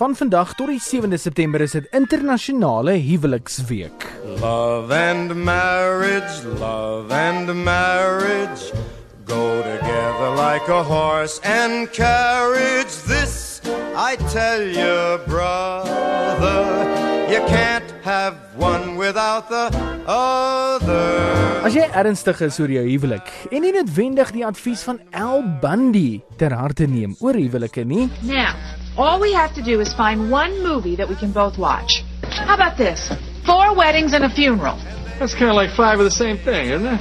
Van vandag tot die 7de September is dit internasionale huweliksweek. Love and marriage, love and marriage go together like a horse and carriage. This I tell you, brother, you can't have one without the other. As jy ernstig is oor jou huwelik en nie noodwendig die advies van Al Bundy ter harte neem oor huwelike nie, Now, all we have to do is find one movie that we can both watch. How about this? Four weddings and a funeral. That's kind of like five of the same thing, isn't it?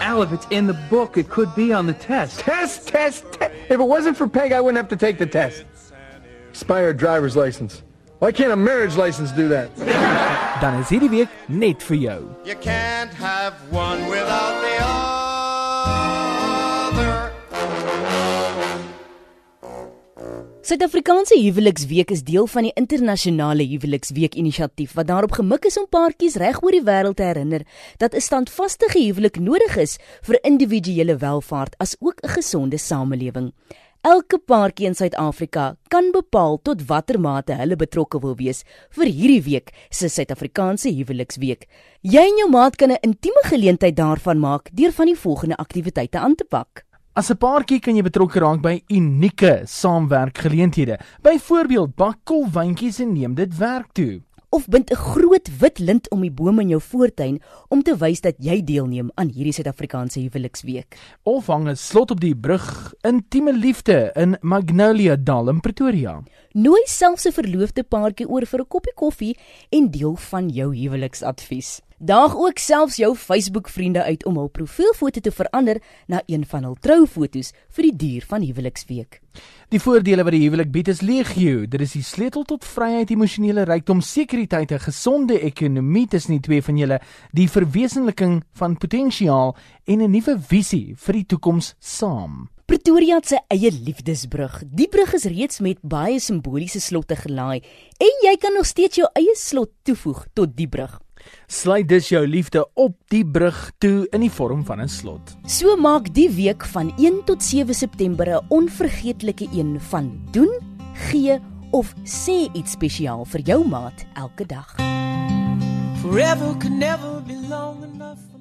Al, if it's in the book, it could be on the test. Test, test, test. If it wasn't for Peg, I wouldn't have to take the test. Expired driver's license. Why can't a marriage license do that? dan is hierdie week net vir jou. You can't have one without the other. Suid-Afrikaanse Huweliksweek is deel van die internasionale Huweliksweek inisiatief wat daarop gemik is om paartjies reg oor die wêreld te herinner dat 'n standvaste huwelik nodig is vir individuele welvaart as ook 'n gesonde samelewing. Elke paartjie in Suid-Afrika kan bepaal tot watter mate hulle betrokke wil wees vir hierdie week se Suid-Afrikaanse Huweliksweek. Jy en jou maat kan 'n intieme geleentheid daarvan maak deur van die volgende aktiwiteite aan te pak. As 'n paartjie kan jy betrokke raak by unieke saamwerkgeleenthede. Byvoorbeeld bak kolwyntjies en neem dit werk toe. Of bind 'n groot wit lint om die boom in jou voortuin om te wys dat jy deelneem aan hierdie Suid-Afrikaanse Huweliksweek. Of hang 'n slot op die brug Intieme Liefde in Magnolia Dal in Pretoria. Nooi selfs 'n verloofde paartjie oor vir 'n koppie koffie en deel van jou huweliksadvies. Daag ook selfs jou Facebook-vriende uit om hul profielfoto te verander na een van hul troufoto's vir die duur van Huweliksweek. Die voordele wat die huwelik bied is legio. Dit is die sleutel tot vryheid, emosionele rykdom, sekuriteit, 'n gesonde ekonomie tussen die twee van julle, die verwesenliking van potensiaal en 'n nuwe visie vir die toekoms saam. Pretoria se eie liefdesbrug. Die brug is reeds met baie simboliese slotte gelaai en jy kan nog steeds jou eie slot toevoeg tot die brug. Sluit dus jou liefde op die brug toe in die vorm van 'n slot. So maak die week van 1 tot 7 September 'n onvergeetlike een van doen, gee of sê iets spesiaal vir jou maat elke dag. Forever could never be long enough for